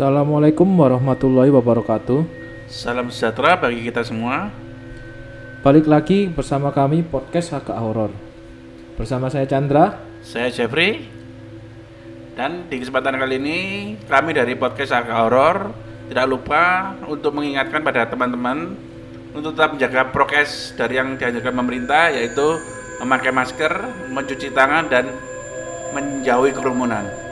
Assalamualaikum warahmatullahi wabarakatuh. Salam sejahtera bagi kita semua. Balik lagi bersama kami podcast Agak Horor. Bersama saya Chandra. Saya Jeffrey. Dan di kesempatan kali ini kami dari podcast Agak Horor tidak lupa untuk mengingatkan pada teman-teman untuk tetap menjaga prokes dari yang dianjurkan pemerintah yaitu memakai masker, mencuci tangan dan menjauhi kerumunan.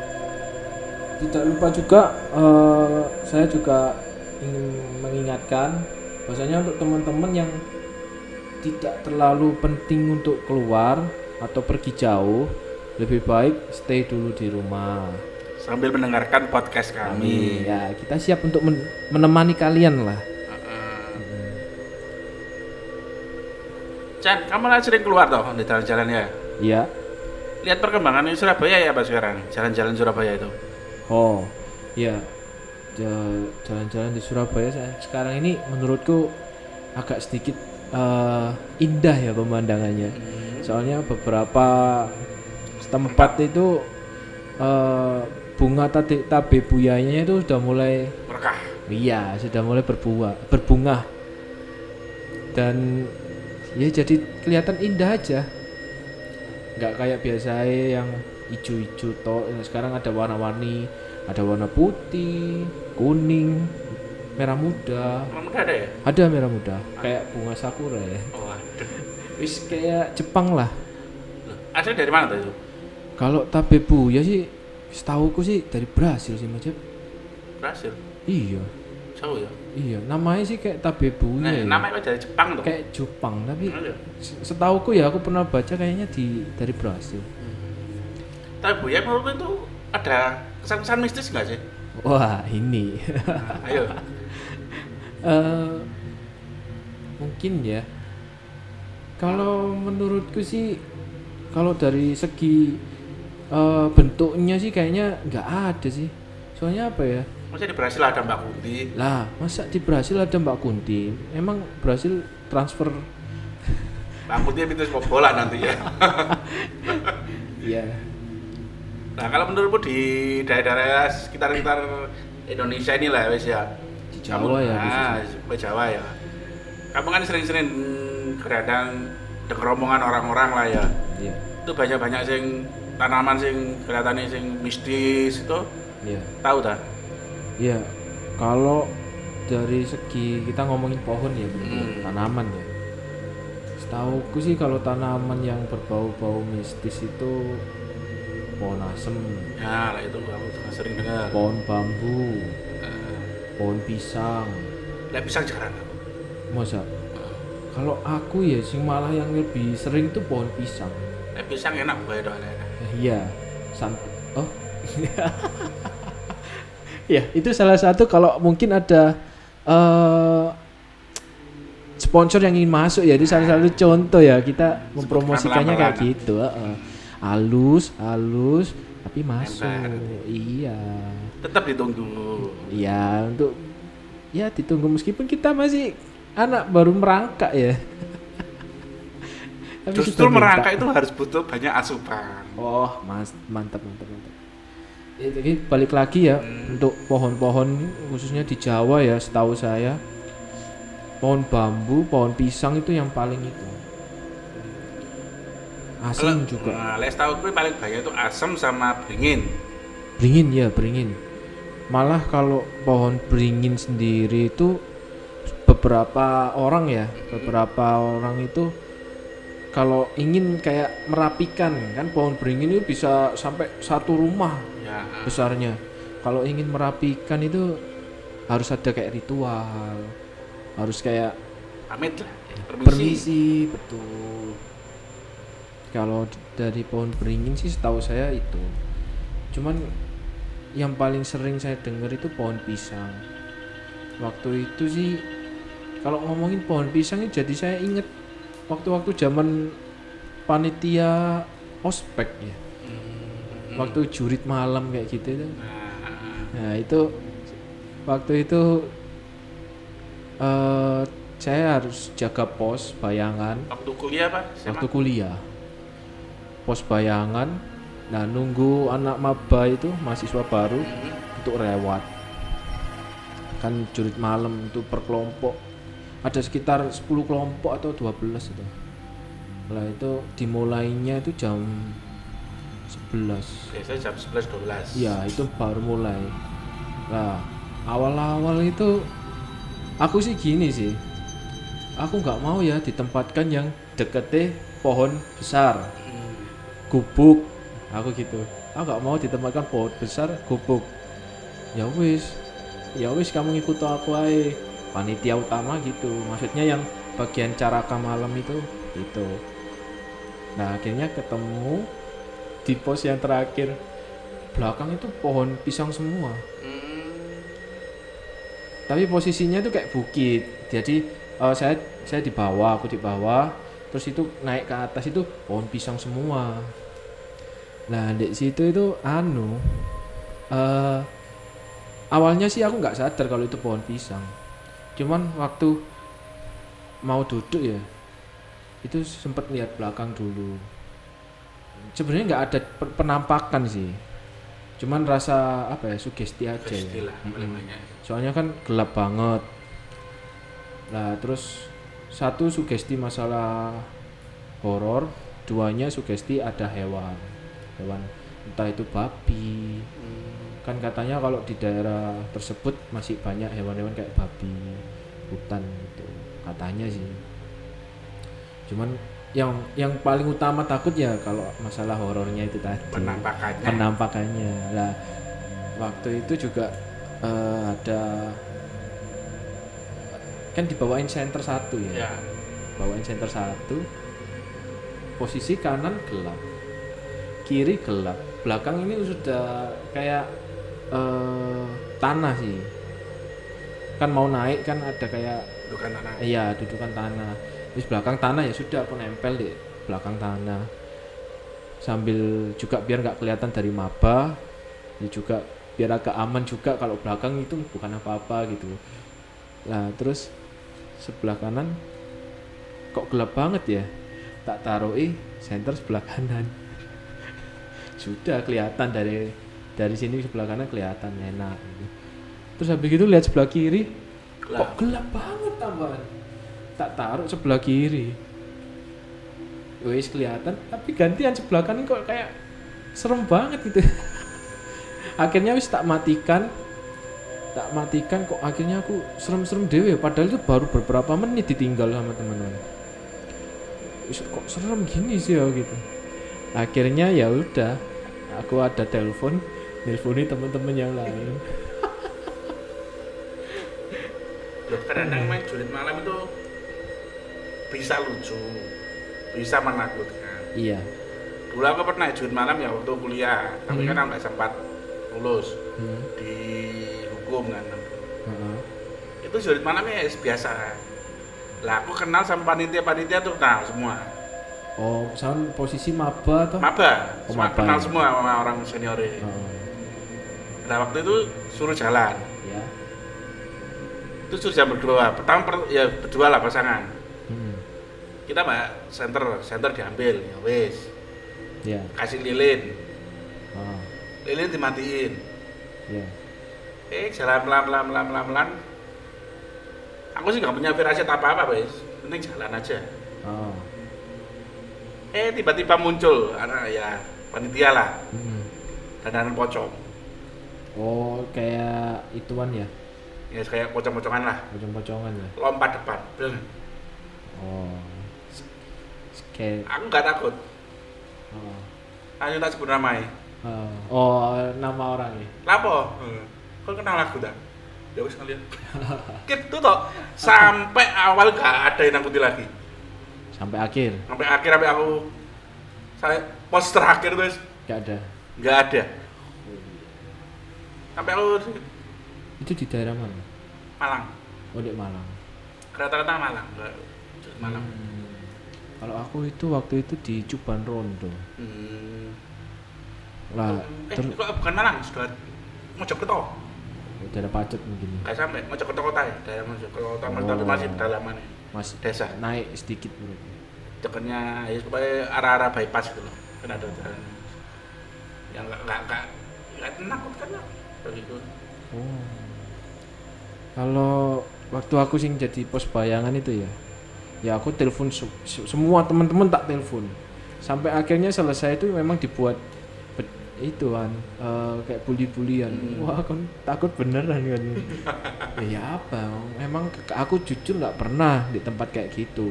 Tidak lupa juga eh, saya juga ingin mengingatkan bahwasanya untuk teman-teman yang tidak terlalu penting untuk keluar atau pergi jauh, lebih baik stay dulu di rumah. Sambil mendengarkan podcast kami. Ya, kita siap untuk men- menemani kalian lah. Chan, kamu lah sering keluar toh di jalan-jalan ya? Ya. Lihat perkembangan di Surabaya ya Pak sekarang, jalan-jalan Surabaya itu. Oh, ya. Ja- Jalan-jalan di Surabaya saya sekarang ini menurutku agak sedikit eh, indah ya pemandangannya. Soalnya beberapa tempat itu eh, bunga tadi tabe buyanya itu sudah mulai Berkah. iya, sudah mulai berbuah, berbunga. Dan ya jadi kelihatan indah aja. Nggak kayak biasa yang hijau-hijau toh. Sekarang ada warna-warni, ada warna putih, kuning, merah muda. Emang udah ada ya? Ada merah muda, kayak bunga sakura ya. Oh, aduh. Wis kayak Jepang lah. Asli dari mana tuh itu? Kalau tabebu ya sih, setauku sih dari Brasil sih macam. Berhasil. Iya, Jauh ya. iya. Namanya sih kayak tabebu Nah, ya. namanya dari Jepang tuh. Kayak Jepang, tapi Iya. setauku ya aku pernah baca kayaknya di dari Brasil. Tapi Bu ya menurutku itu ada kesan-kesan mistis nggak sih? Wah ini, Nah, ayo. Eh, mungkin ya. Kalau menurutku sih, kalau dari segi eh, bentuknya sih kayaknya nggak ada sih. Soalnya apa ya? Maksudnya di Brasil ada Mbak Kunti. Lah, masa di Brasil ada Mbak Kunti? Emang Brasil transfer? Mbak Kunti itu sepak bola nanti ya. Iya. Nah kalau menurutmu di daerah-daerah sekitar-sekitar Indonesia ini lah wes ya. Di Jawa ya, Nah, di Jawa ya. Kamu kan sering-sering kadang denger omongan orang-orang lah ya. Iya. Itu banyak-banyak sing tanaman sing kelihatannya sing mistis itu Iya. tahu tak? Iya. Kalau dari segi kita ngomongin pohon ya, Bu, Hmm. tanaman ya. Setauku sih kalau tanaman yang berbau-bau mistis itu pohon asem, Ya lah itu aku juga sering dengar. pohon bambu, Eh, pohon pisang. Lah pisang jarang. Masa? Kalau aku ya sih malah yang lebih sering tuh pohon pisang. Lah pisang enak gue doang enak. Eh, Iya, sant oh. ya, itu salah satu kalau mungkin ada eh sponsor yang ingin masuk ya, itu salah satu contoh ya kita mempromosikannya kayak gitu. heeh. Halus, halus, tapi masuk. Nempel. Iya. Tetap ditunggu. Iya, untuk ya ditunggu meskipun kita masih anak baru merangkak ya. Justru merangkak itu harus butuh banyak asupan. Oh, mas, mantap, mantap, mantap. Ya, jadi balik lagi ya untuk pohon-pohon khususnya di Jawa ya, setahu saya pohon bambu, pohon pisang itu yang paling itu. Asam juga. Nah, les tahu gue paling banyak itu asam sama beringin. Beringin ya, beringin. Malah kalau pohon beringin sendiri itu beberapa orang ya, beberapa orang itu kalau ingin kayak merapikan kan pohon beringin itu bisa sampai satu rumah Ya. besarnya. Kalau ingin merapikan itu harus ada kayak ritual, harus kayak Pamit lah. Permisi. permisi, betul. Kalau dari pohon beringin sih setahu saya itu. Cuman yang paling sering saya dengar itu pohon pisang. Waktu itu sih kalau ngomongin pohon pisang ini jadi saya inget waktu-waktu zaman panitia ospek ya. Hmm. Waktu jurit malam kayak gitu itu. Nah, Nah itu waktu itu eh saya harus jaga pos bayangan waktu kuliah pak? waktu kuliah. Pos bayangan, nah nunggu anak maba itu mahasiswa baru untuk lewat. kan jurit malam itu per kelompok ada sekitar 10 kelompok atau 12 itu lah itu dimulainya itu jam 11 biasanya jam 11 12 Iya itu baru mulai. Nah awal-awal itu aku sih gini sih. Aku nggak mau ya ditempatkan yang deketnya pohon besar. Gubuk. Aku gitu. Aku nggak mau ditempatkan pohon besar, gubuk. Ya wis, ya wis kamu ngikut aku aja. Panitia utama gitu. Maksudnya yang bagian caraka malam itu itu. Nah akhirnya ketemu di pos yang terakhir belakang itu pohon pisang semua Hmm. tapi posisinya itu kayak bukit jadi eh, saya saya di bawah aku di bawah terus itu naik ke atas itu pohon pisang semua. Nah di situ itu anu eh awalnya sih aku nggak sadar kalau itu pohon pisang. Cuman waktu mau duduk ya itu sempat lihat belakang dulu. Sebenarnya nggak ada pe- penampakan sih. Cuman rasa apa ya sugesti aja Sugesti ya. lah banyak. soalnya kan gelap banget. Nah terus satu sugesti masalah horor. Duanya sugesti ada hewan. Hewan entah itu babi. Hmm. kan katanya kalau di daerah tersebut masih banyak hewan-hewan kayak babi hutan gitu. Katanya sih. Cuman yang yang paling utama takut ya kalau masalah horornya itu tadi. Penampakannya. Penampakannya. Lah waktu itu juga eh, ada kan dibawain center satu ya, ya. Bawain center satu. Posisi kanan gelap. Kiri gelap. Belakang ini sudah kayak eh, tanah sih. Kan mau naik kan ada kayak bukan anak iya dudukan tanah. Terus belakang tanah ya sudah aku nempel di belakang tanah. Sambil juga biar nggak kelihatan dari maba. Ya juga biar agak aman juga kalau belakang itu bukan apa-apa gitu. Nah terus sebelah kanan. Kok gelap banget ya? Tak taruh eh center sebelah kanan. Sudah kelihatan dari dari sini sebelah kanan kelihatan enak. Gitu. terus habis itu lihat sebelah kiri. Gelap. kok gelap banget tambahan. Tak taruh sebelah kiri. Wis kelihatan. Tapi gantian sebelah kanan kok kayak serem banget gitu. Akhirnya wis tak matikan tak matikan kok akhirnya aku serem-serem dewe padahal itu baru beberapa menit ditinggal sama teman-teman kok serem gini sih ya gitu akhirnya ya udah aku ada telepon nelponi teman-teman yang lain Loh, kadang-kadang main julid malam itu bisa lucu, bisa menakutkan. iya Dulu aku pernah julid malam ya waktu kuliah, tapi Hmm. kan nggak sempat lulus hmm. di hukum kan. heeh. Itu julid malamnya ya biasa. Lah aku kenal sama panitia-panitia tuh kenal semua. oh sound posisi maba atau Maba, Oh, semua maba kenal semua sama orang senior ini. Oh, Nah waktu itu suruh jalan, ya itu suruh jalan berdua. Pertama per- ya berdua lah pasangan. hmm. Kita mbak center, center diambil, ya wes. ya Kasih lilin, oh, lilin dimatiin. ya Eh jalan pelan pelan pelan pelan pelan. Aku sih nggak punya firasat apa apa wes, penting jalan aja. oh. Eh tiba-tiba muncul, anak ya panitia lah, Hmm. dandanan pocong. oh kayak ituan ya Ya kayak pocong-pocongan lah, pocong-pocongan ya lompat depan. Breng. oh kayak Aku nggak takut, oh. hanya tak sebut namanya. Oh. oh nama orangnya Lapo? Kau kenal aku tak? Ya wis ngeliat. Gitu toh, sampai awal gak ada yang nakuti lagi. sampai akhir Sampai akhir sampai aku saya pos terakhir terus gak ada nggak ada. Sampai aku itu di daerah mana Malang, oh di Malang rata-rata Malang, di Malang. Hmm. kalau aku itu waktu itu di Cuban Rondo Hmm. lah eh, ter bukan Malang, sudah Mojokerto. Daerah pacet mungkin. Kayak sampai Mojokerto kota ya, daerah Mojokerto kota, Oh. tapi masih pedalaman ya. mas Desa. naik sedikit berarti Dekatnya ya supaya arah-arah bypass gitu loh. Kan ada jalan yang nggak nggak nggak nggak menakutkan lah begitu. oh kalau waktu aku sing jadi pos bayangan itu ya ya aku telepon se- se- semua teman-teman tak telepon sampai akhirnya selesai itu memang dibuat itu kan eh, kayak bully-bulian wah kan takut beneran kan? Ya apa? Memang aku jujur nggak pernah di tempat kayak gitu.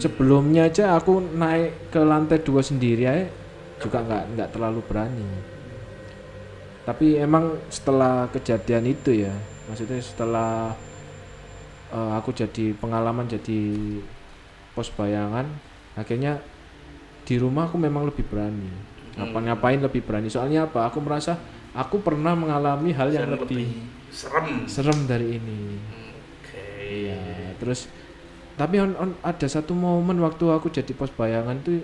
Sebelumnya aja aku naik ke lantai dua sendiri aja juga nggak nggak terlalu berani. Tapi emang setelah kejadian itu ya maksudnya setelah eh, aku jadi pengalaman jadi pos bayangan akhirnya di rumah aku memang lebih berani apa ngapain lebih berani soalnya apa aku merasa aku pernah mengalami hal yang Yang lebih serem serem dari ini oke Iya, terus tapi on, on- ada satu momen waktu aku jadi pos bayangan tuh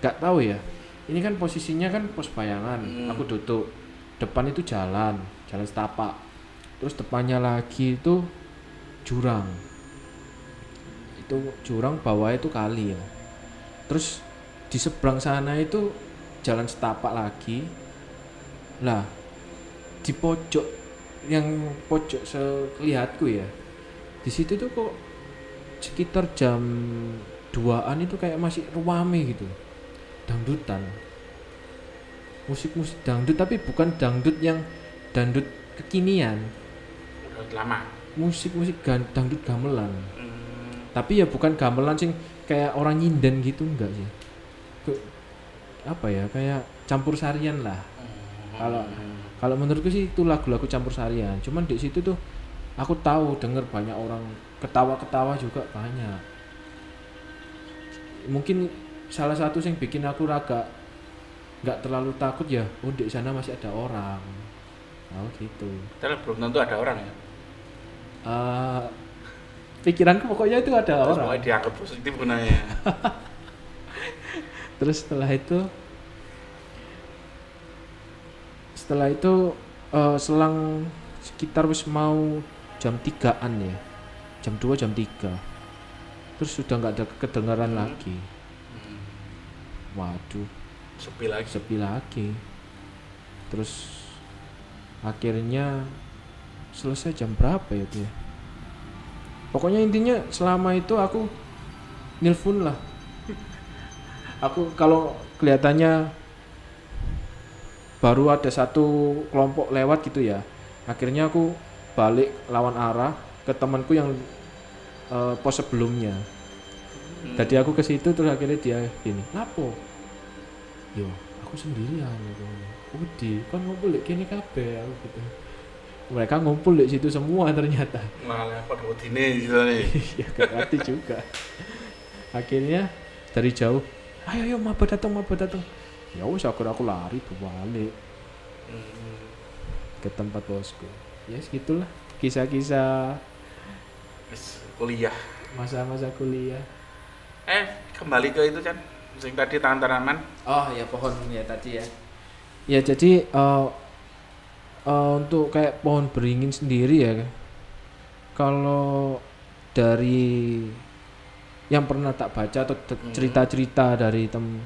nggak tahu ya. Ini kan posisinya kan pos bayangan, Hmm. aku duduk depan itu jalan, jalan setapak. Terus depannya lagi itu jurang. Itu jurang bawah itu kali ya. Terus di seberang sana itu jalan setapak lagi. Lah, di pojok yang pojok selihatku ya di situ tuh kok sekitar jam 2an itu kayak masih ruame gitu. Dangdutan. Musik-musik dangdut tapi bukan dangdut yang dangdut kekinian. Udah lama. Musik-musik dangdut gamelan. Hmm, tapi ya bukan gamelan sing kayak orang nyinden gitu enggak sih apa ya kayak campur sarian lah. Kalau kalau menurutku sih itu lagu-lagu campur sarian. Cuman di situ tuh aku tahu denger banyak orang ketawa-ketawa juga banyak. Mungkin salah satu yang bikin aku raga nggak terlalu takut ya oh di sana masih ada orang. Oh gitu. Padahal belum tentu ada orang ya? Eh, pikiranku pokoknya itu ada Terus orang. pokoknya dianggap positif gunanya terus setelah itu setelah itu eh, selang sekitar wis mau jam 3an ya. Jam 2 jam 3 terus sudah nggak ada kedengaran Hmm. lagi. Hmm, waduh. Sepi lagi. Sepi lagi. Terus akhirnya selesai jam berapa ya itu ya? Pokoknya intinya selama itu aku nelpon lah aku kalau kelihatannya baru ada satu kelompok lewat gitu ya akhirnya aku balik lawan arah ke temanku yang eh, pos sebelumnya Hmm. Tadi aku ke situ terus akhirnya dia gini, "Lapo?" Yo, aku sendirian gitu. Udi, kan ngumpul di kini kabeh aku gitu. Mereka ngumpul di situ semua ternyata. malah pada ini gitu nih ya gak ngerti juga. Akhirnya dari jauh, "Ayo ayo maba datang, maba datang." Ya wis akhirnya aku lari balik Hmm, ke tempat bosku. Ya segitulah kisah-kisah kuliah masa-masa kuliah. eh kembali ke itu kan sing tadi tangan tanaman Oh ya pohon ya tadi ya. Ya jadi eh, eh, untuk kayak pohon beringin sendiri ya. Kalau dari yang pernah tak baca atau Hmm. cerita-cerita dari tem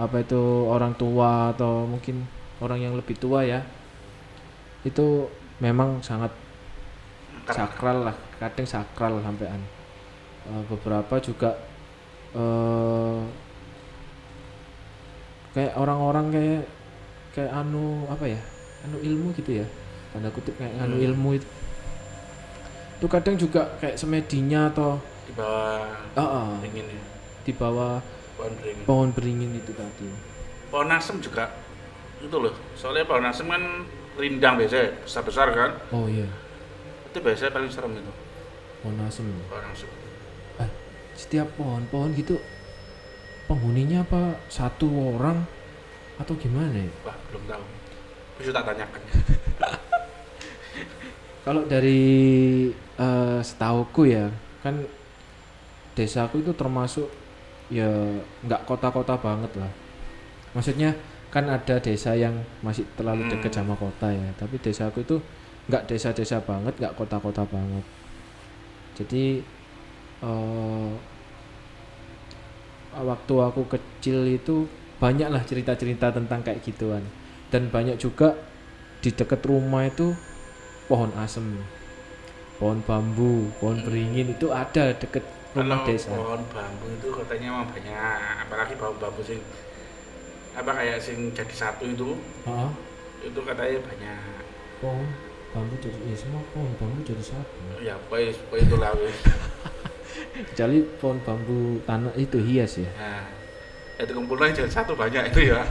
apa itu orang tua atau mungkin orang yang lebih tua ya. Itu memang sangat sakral lah, kadang sakral sampean. Eh, beberapa juga eh kayak orang-orang kayak kayak anu apa ya anu ilmu gitu ya tanda kutip kayak anu Hmm. ilmu itu itu kadang juga kayak semedinya atau di bawah ah, ah, dingin ya. Di bawah pohon beringin. pohon beringin itu tadi. Pohon asem juga itu loh. Soalnya pohon asem kan rindang biasanya besar besar kan? Oh iya. Itu biasanya paling serem itu. Pohon asem. Pohon asem. Eh, setiap pohon-pohon gitu penghuninya apa satu orang? Atau gimana ya? Wah belum tahu. Bisa tak tanyakan. Kalau dari eh, setauku ya, kan desaku itu termasuk ya nggak kota-kota banget lah. Maksudnya kan ada desa yang masih terlalu dekat Hmm. sama kota ya, tapi desaku itu nggak desa-desa banget, nggak kota-kota banget. Jadi eh, waktu aku kecil itu banyaklah cerita-cerita tentang kayak gituan dan banyak juga di dekat rumah itu pohon asem pohon bambu pohon beringin itu ada deket rumah Kalau desa. pohon bambu itu katanya emang banyak apalagi pohon bambu sing apa kayak sing jadi satu itu Heeh. itu katanya banyak. Pohon bambu jadi ya semua pohon bambu jadi satu. Ya pokoknya, pokoknya itu lah kecuali pohon bambu tanah itu hias ya. Nah itu kumpulnya jadi satu banyak itu ya.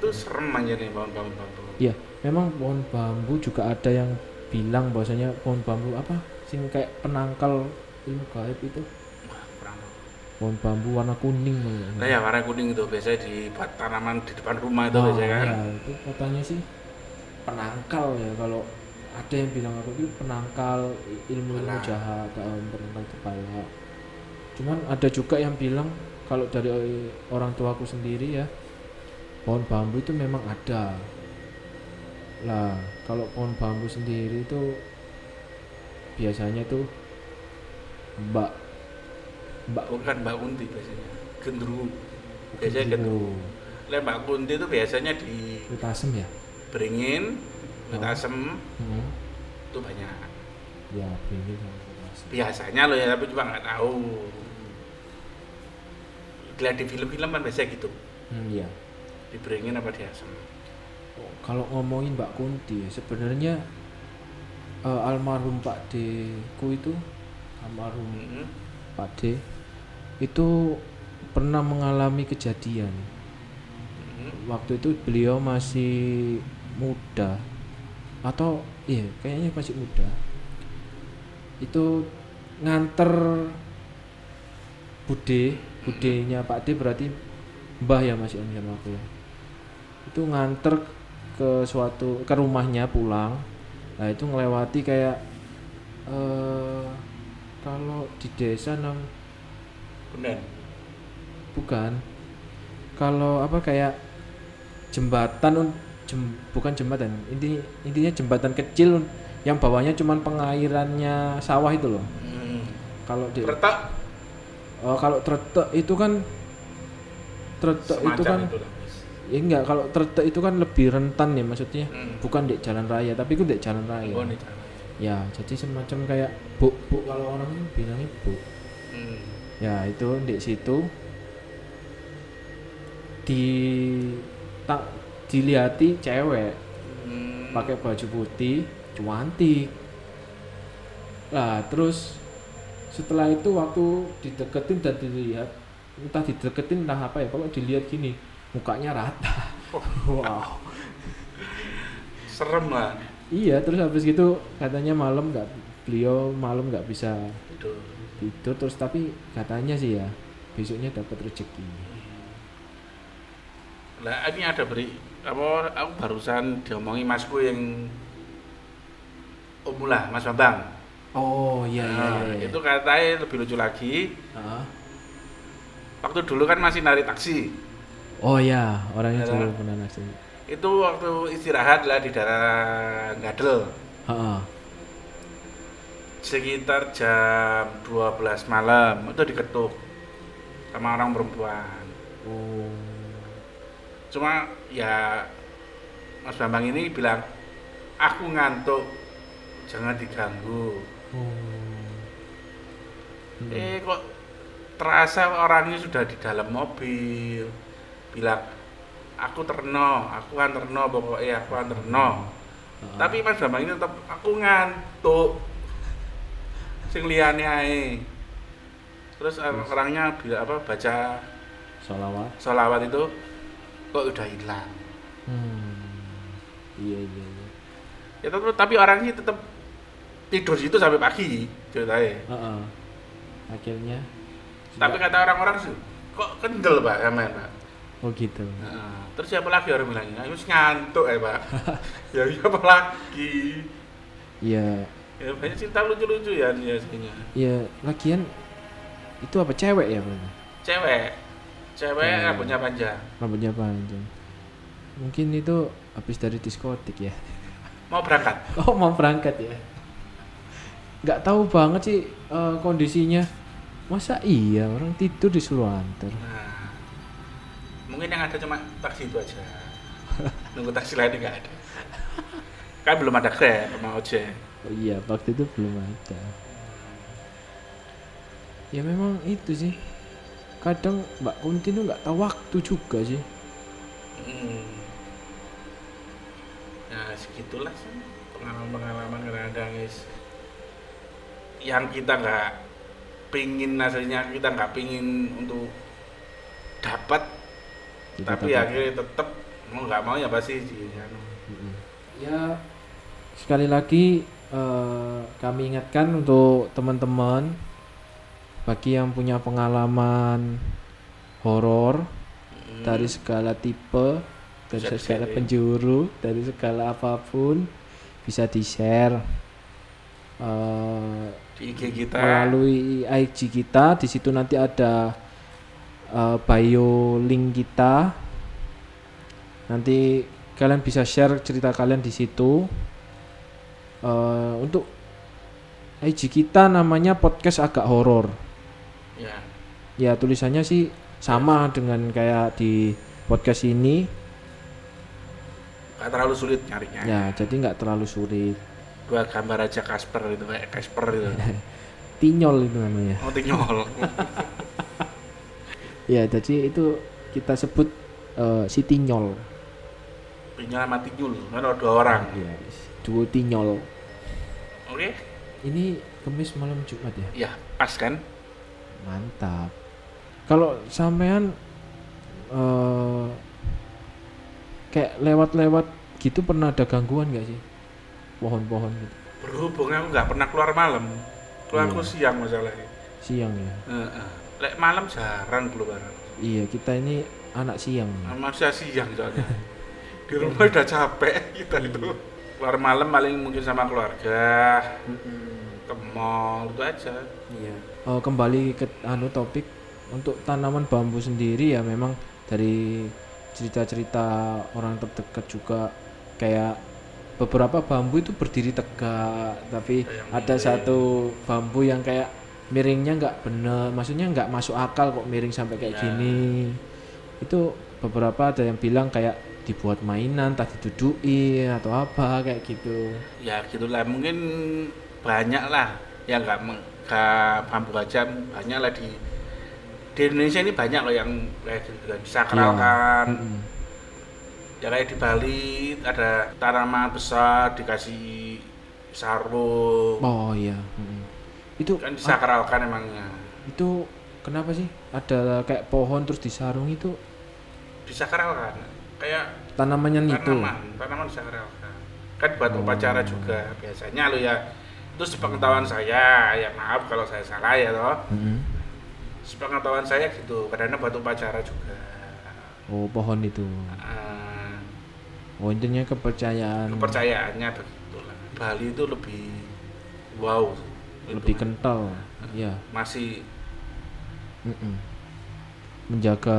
Itu serem aja nih pohon bambu bambu. Iya, memang pohon bambu juga ada yang bilang bahwasanya pohon bambu apa sing kayak penangkal ilmu gaib itu. Pohon bambu warna kuning Nah ya warna kuning itu biasanya dibuat tanaman di depan rumah itu Nah, biasanya kan. ya, itu katanya sih penangkal ya. Kalau ada yang bilang aku itu penangkal ilmu ilmu jahat um, penangkal kepala cuman ada juga yang bilang kalau dari orang tuaku sendiri ya pohon bambu itu memang ada. Lah kalau pohon bambu sendiri itu biasanya tuh mbak mbak Bukan Mbak Kunti biasanya. Gendruwo. Biasanya gendruwo. Lah Mbak Kunti itu biasanya di kulit asem ya beringin, Oh. asem hmm. itu banyak. ya asem Biasanya loh ya, tapi cuma nggak tahu. Lihat di film-film kan biasanya gitu. hmm, ya Di beringin apa di asem. kalau ngomongin Mbak Kunti sebenarnya eh, almarhum Pak D ku itu almarhum. Mhm. Pak D itu pernah mengalami kejadian. Waktu itu beliau masih muda. Atau iya kayaknya masih muda. Itu nganter bude budenya Pak D berarti mbah ya masih sama aku ya. Itu nganter ke suatu ke rumahnya pulang. Nah itu ngelewati kayak eh kalau di desa nam Benar. bukan kalau apa kayak jembatan jem- bukan jembatan inti intinya jembatan kecil yang bawahnya cuman pengairannya sawah itu loh Hmm. kalau di Retak oh, kalau tretek itu kan tretek itu kan itu ya enggak kalau tretek itu kan lebih rentan ya maksudnya Hmm. bukan di jalan raya tapi itu di jalan raya Oh, ini cara. Ya jadi semacam kayak buk buk kalau orang bilangnya buk. Hmm. ya itu di situ. Di tak dilihati cewek. Hmm. pakai baju putih cuantik. Lah terus setelah itu waktu dideketin dan dilihat entah dideketin entah apa ya pokoknya dilihat gini mukanya rata. Wow. Serem lah iya terus habis gitu katanya malam nggak beliau malam nggak bisa itu tidur. Terus tapi katanya sih ya besoknya dapat rezeki. Lah ini ada beri apa aku barusan diomongin masku yang Omula Mas Bambang. Oh iya iya Nah, iya, iya. itu katanya lebih lucu lagi. Ah. waktu dulu kan masih narik taksi. Oh ya orangnya Ya. dulu pernah nasi itu waktu istirahat lah di daerah Gadel. Heeh. sekitar jam 12 malam itu diketuk sama orang perempuan. Oh. Cuma ya Mas Bambang ini bilang aku ngantuk jangan diganggu. Oh. Hmm. eh kok terasa orangnya sudah di dalam mobil. Bilang aku terno aku kan terno pokoknya aku kan terno Heeh. tapi Mas Bambang ini tetap aku ngantuk sing liyane ae terus orangnya bila apa baca Solawat. sholawat itu kok udah hilang Hmm. Iya iya iya. ya tetap, tapi orangnya tetap tidur situ sampai pagi ceritanya Heeh. Akhirnya. tapi kata orang-orang sih kok kendel pak sampean pak Oh gitu. Nah, terus siapa lagi orang bilangnya harus ngantuk ya pak ya siapa lagi Iya. ya banyak cerita lucu-lucu ya biasanya Iya. Lagian itu apa cewek ya berarti? cewek cewek Ya. rambutnya panjang Rambutnya panjang. Mungkin itu habis dari diskotik ya. mau berangkat Oh mau berangkat ya? Nggak tahu banget sih eh, kondisinya. Masa iya orang tidur disuruh antar? nah mungkin yang ada cuma taksi itu aja. Nunggu taksi lain nggak ada. Kan belum ada grab sama ojek. Oh iya waktu itu belum ada. Ya memang itu sih. Kadang Mbak Kunti tuh nggak tahu waktu juga sih. Hmm. Nah, segitulah sih pengalaman-pengalaman kadang-kadang is yang kita nggak pingin aslinya kita nggak pingin untuk dapat Tapi dapat. akhirnya tetap mau nggak mau ya pasti. Mm-mm. ya sekali lagi eh, kami ingatkan untuk teman-teman bagi yang punya pengalaman horor Hmm. dari segala tipe dari Bisa segala di-share ya. penjuru dari segala apa pun bisa di share eh, di IG kita melalui IG kita di situ nanti ada eh, bio link kita. Nanti kalian bisa share cerita kalian di situ. Eh, untuk IG kita namanya podcast agak horor. Ya. Ya tulisannya sih sama dengan kayak di podcast ini. Nggak terlalu sulit nyarinya. Ya jadi nggak terlalu sulit. Dua gambar aja Casper itu kayak Casper itu. Tinyol itu namanya. Mau tinggal ya jadi itu kita sebut eh, si tinyol. Pinyol sama Tinyul kan ada dua orang. Ya duo tinyol. Oke. Ini kemis malam Jumat ya? Ya pas kan? Mantap. Kalau sampean eh kayak lewat-lewat gitu pernah ada gangguan nggak sih? Pohon-pohon gitu. Berhubung aku nggak pernah keluar malam. Keluarku Iya. siang masalahnya. Siang ya? Heeh. Lek malam jarang keluar iya kita ini anak siang. Masih siang soalnya. Di rumah udah capek kita itu. Keluar malam paling mungkin sama keluarga ke mall itu aja. Iya. Oh, kembali ke anu topik. Untuk tanaman bambu sendiri ya memang dari cerita-cerita orang terdekat juga kayak beberapa bambu itu berdiri tegak tapi Ada satu bambu yang kayak miringnya nggak bener maksudnya nggak masuk akal kok miring sampai kayak Ya. gini. Itu beberapa ada yang bilang kayak dibuat mainan tadi didudukin atau apa kayak gitu. Ya gitulah. Mungkin banyak lah yang nggak nggak bambu aja banyak lah di di Indonesia ini banyak loh yang kayak gitu. Kan bisa keralkan Mm-mm. ya kayak di Bali ada tanaman besar dikasih sarung. Oh iya. Mm-mm. Itu kan disakralkan emangnya. Itu kenapa sih? Ada kayak pohon terus disarung itu? Disakralkan kayak tanamannya itu tanaman. Tanaman disakralkan kan buat Oh. upacara juga. Biasanya lo ya itu sepengetahuan saya. Ya maaf kalau saya salah ya toh. Mm-mm. sepengetahuan saya gitu. Karena buat upacara juga. Oh pohon itu. Eh, oh intinya kepercayaan. Kepercayaannya begitulah. Bali itu lebih wow lebih kental ya masih Mm-mm. menjaga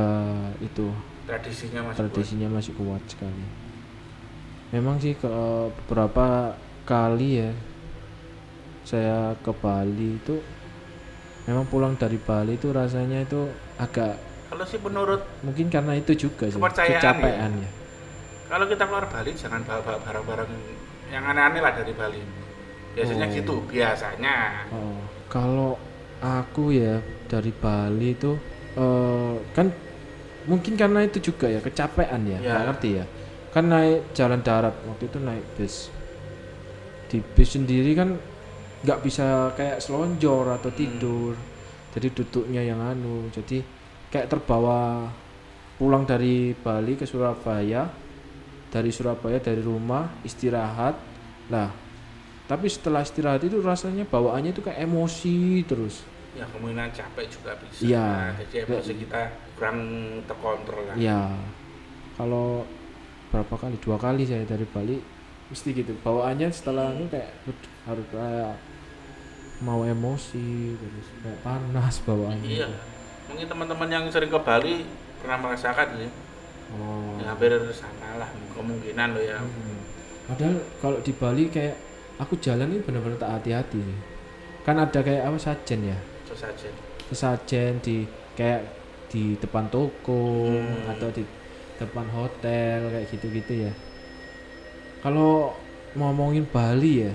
itu tradisinya masih tradisinya masih kuat sekali memang sih ke beberapa kali ya saya ke Bali itu memang pulang dari Bali itu rasanya itu agak kuat. kalau sih menurut mungkin karena itu juga sih Kepercayaan kecapean ya. kalau kita keluar Bali jangan bawa barang-barang yang aneh-aneh lah dari Bali biasanya Oh. gitu biasanya Oh, kalau aku ya dari Bali itu eh, kan mungkin karena itu juga ya kecapean ya, Ya. ngerti ya. Kan naik jalan darat waktu itu naik bis. Di bis sendiri kan nggak bisa kayak selonjor atau Hmm. tidur. Jadi duduknya yang anu. Jadi kayak terbawa pulang dari Bali ke Surabaya. Dari Surabaya dari rumah istirahat. Lah, tapi setelah istirahat itu rasanya bawaannya itu kayak emosi terus. Ya kemungkinan capek juga bisa. Iya. jadi emosi kita kurang terkontrol lah. Ya kalau berapa kali? Dua kali saya dari Bali mesti gitu. Bawaannya setelah itu kayak "Aduh, harus kayak mau emosi terus kayak panas bawaannya iya. mungkin teman-teman yang sering ke Bali pernah merasakan ya oh. Ya, hampir sama lah kemungkinan lo ya. Hmm. padahal kalau di Bali kayak aku jalan ini benar-benar tak hati-hati nih. kan ada kayak apa sajen ya saja sesajen di kayak di depan toko Hmm. atau di depan hotel kayak gitu-gitu ya. Kalau ngomongin Bali ya,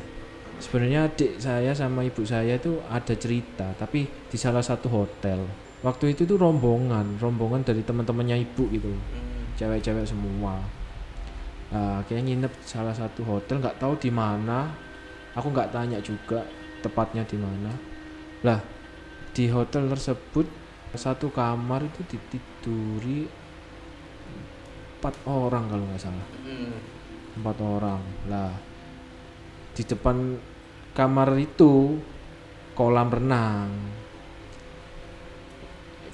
sebenarnya adik saya sama ibu saya itu ada cerita tapi di salah satu hotel waktu itu tuh rombongan rombongan dari teman-temannya ibu gitu Hmm. cewek-cewek semua nah, kayak nginep salah satu hotel nggak tahu di mana aku nggak tanya juga tepatnya di mana. Lah di hotel tersebut satu kamar itu ditiduri empat orang kalau nggak salah. Hmm. empat orang. Lah di depan kamar itu kolam renang.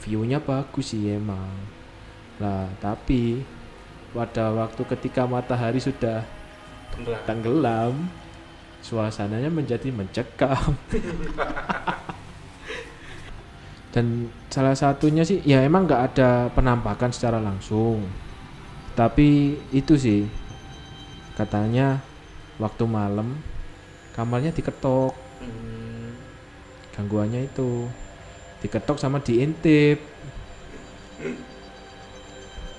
Viewnya bagus sih emang. Lah tapi pada waktu ketika matahari sudah Tenggelam. Suasananya menjadi mencekam. Dan salah satunya sih ya emang nggak ada penampakan secara langsung. Tapi itu sih katanya waktu malam kamarnya diketok. Gangguannya itu diketok sama diintip.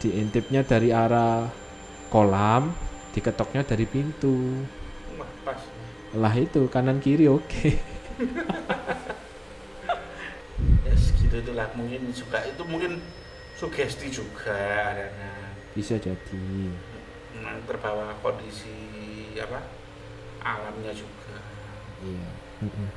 Diintipnya dari arah kolam diketoknya dari pintu. Lah itu kanan kiri oke Ya segitu itulah mungkin juga itu mungkin sugesti juga karena bisa jadi memang terbawa kondisi apa alamnya juga. iya Mm-mm.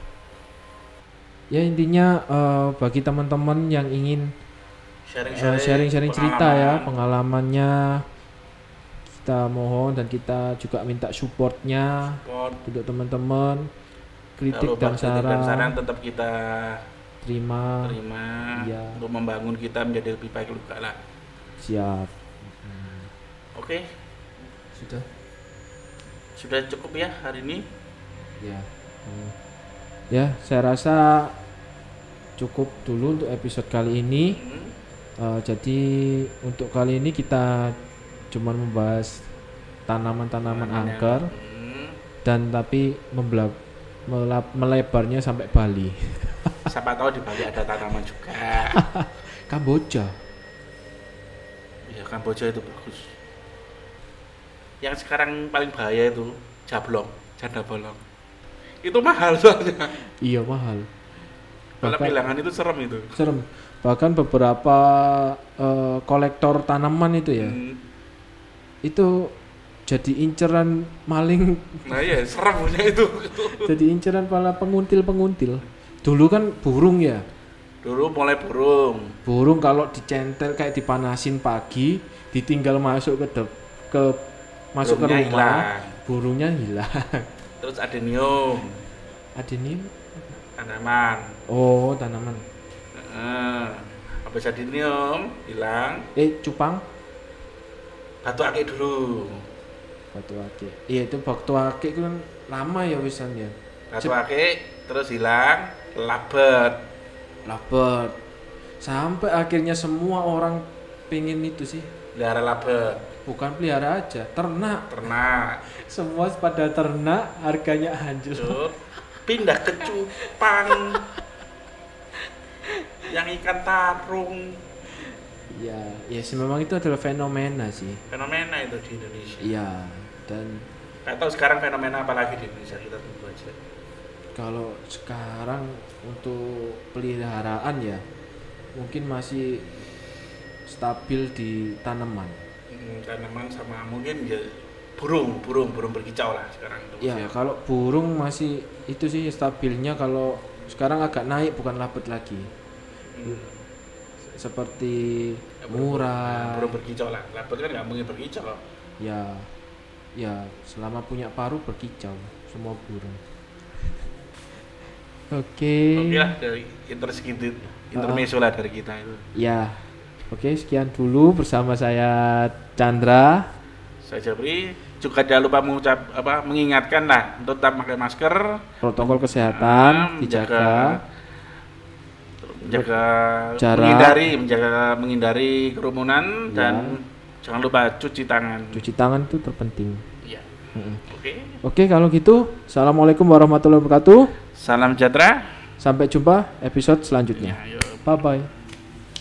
ya intinya eh, bagi teman-teman yang ingin eh, Sharing-sharing, sharing-sharing cerita ya pengalaman, pengalamannya kita mohon dan kita juga minta supportnya support, untuk teman-teman kritik dan saran saran tetap kita terima terima Iya. untuk membangun kita menjadi lebih baik juga lah. siap Oke, sudah sudah cukup ya hari ini. ya Hmm. ya saya rasa cukup dulu untuk episode kali ini Hmm. Eh, jadi untuk kali ini kita cuma membahas tanaman-tanaman Tanaman yang- angker Hmm. dan tapi membela- melap- melebarnya sampai Bali Siapa tahu di Bali ada tanaman juga. Kamboja Ya Kamboja itu bagus. Yang sekarang paling bahaya itu jablong, janda bolong. Itu mahal soalnya. iya mahal Kalau bilangan itu serem itu. serem bahkan beberapa eh, kolektor tanaman itu ya Hmm. Itu jadi inceran maling. Nah iya, serem punya itu. jadi inceran para penguntil-penguntil. Dulu kan burung ya? Dulu mulai burung. burung kalau dicentel kayak dipanasin pagi ditinggal masuk ke dep- ke masuk Burungnya ke rumah hilang. burungnya hilang. Terus adenium, adenium? Tanaman. oh tanaman. Nah, habis adenium hilang, eh cupang batu akik dulu. batu akik iya itu batu akik itu kan lama ya wisan ya. Batu akik terus hilang, labet. labet. Sampai akhirnya semua orang pengen itu sih. Pelihara labet, bukan pelihara aja ternak. Ternak. semua pada ternak harganya hancur. Pindah ke cupang. Yang ikan tarung ya ya sih memang itu adalah fenomena sih. Fenomena itu di Indonesia. Iya dan nggak tahu sekarang fenomena apa lagi di Indonesia kita tunggu aja. Kalau sekarang untuk peliharaan ya mungkin masih stabil di tanaman. Hmm, tanaman sama mungkin ya burung burung burung berkicau lah sekarang itu. Ya masih- kalau burung masih itu sih stabilnya kalau sekarang agak naik bukan labet lagi. Hmm. Seperti Ya, murah. burung berkicau lah. Labet kan nggak mungkin berkicau ya ya selama punya paruh berkicau semua burung. Oke. Oke lah dari intersegitu intermezzo lah dari kita itu. Ya oke sekian dulu bersama saya Chandra. Saya Jabri. Juga jangan lupa mengucap apa mengingatkan lah untuk tetap pakai masker. Protokol kesehatan Ah, dijaga menjaga Jarak. menghindari menjaga menghindari kerumunan Ya. dan jangan lupa cuci tangan. Cuci tangan itu terpenting. Iya. Oke. Oke kalau gitu assalamualaikum warahmatullahi wabarakatuh. Salam sejahtera. Sampai jumpa episode selanjutnya. Ya, bye bye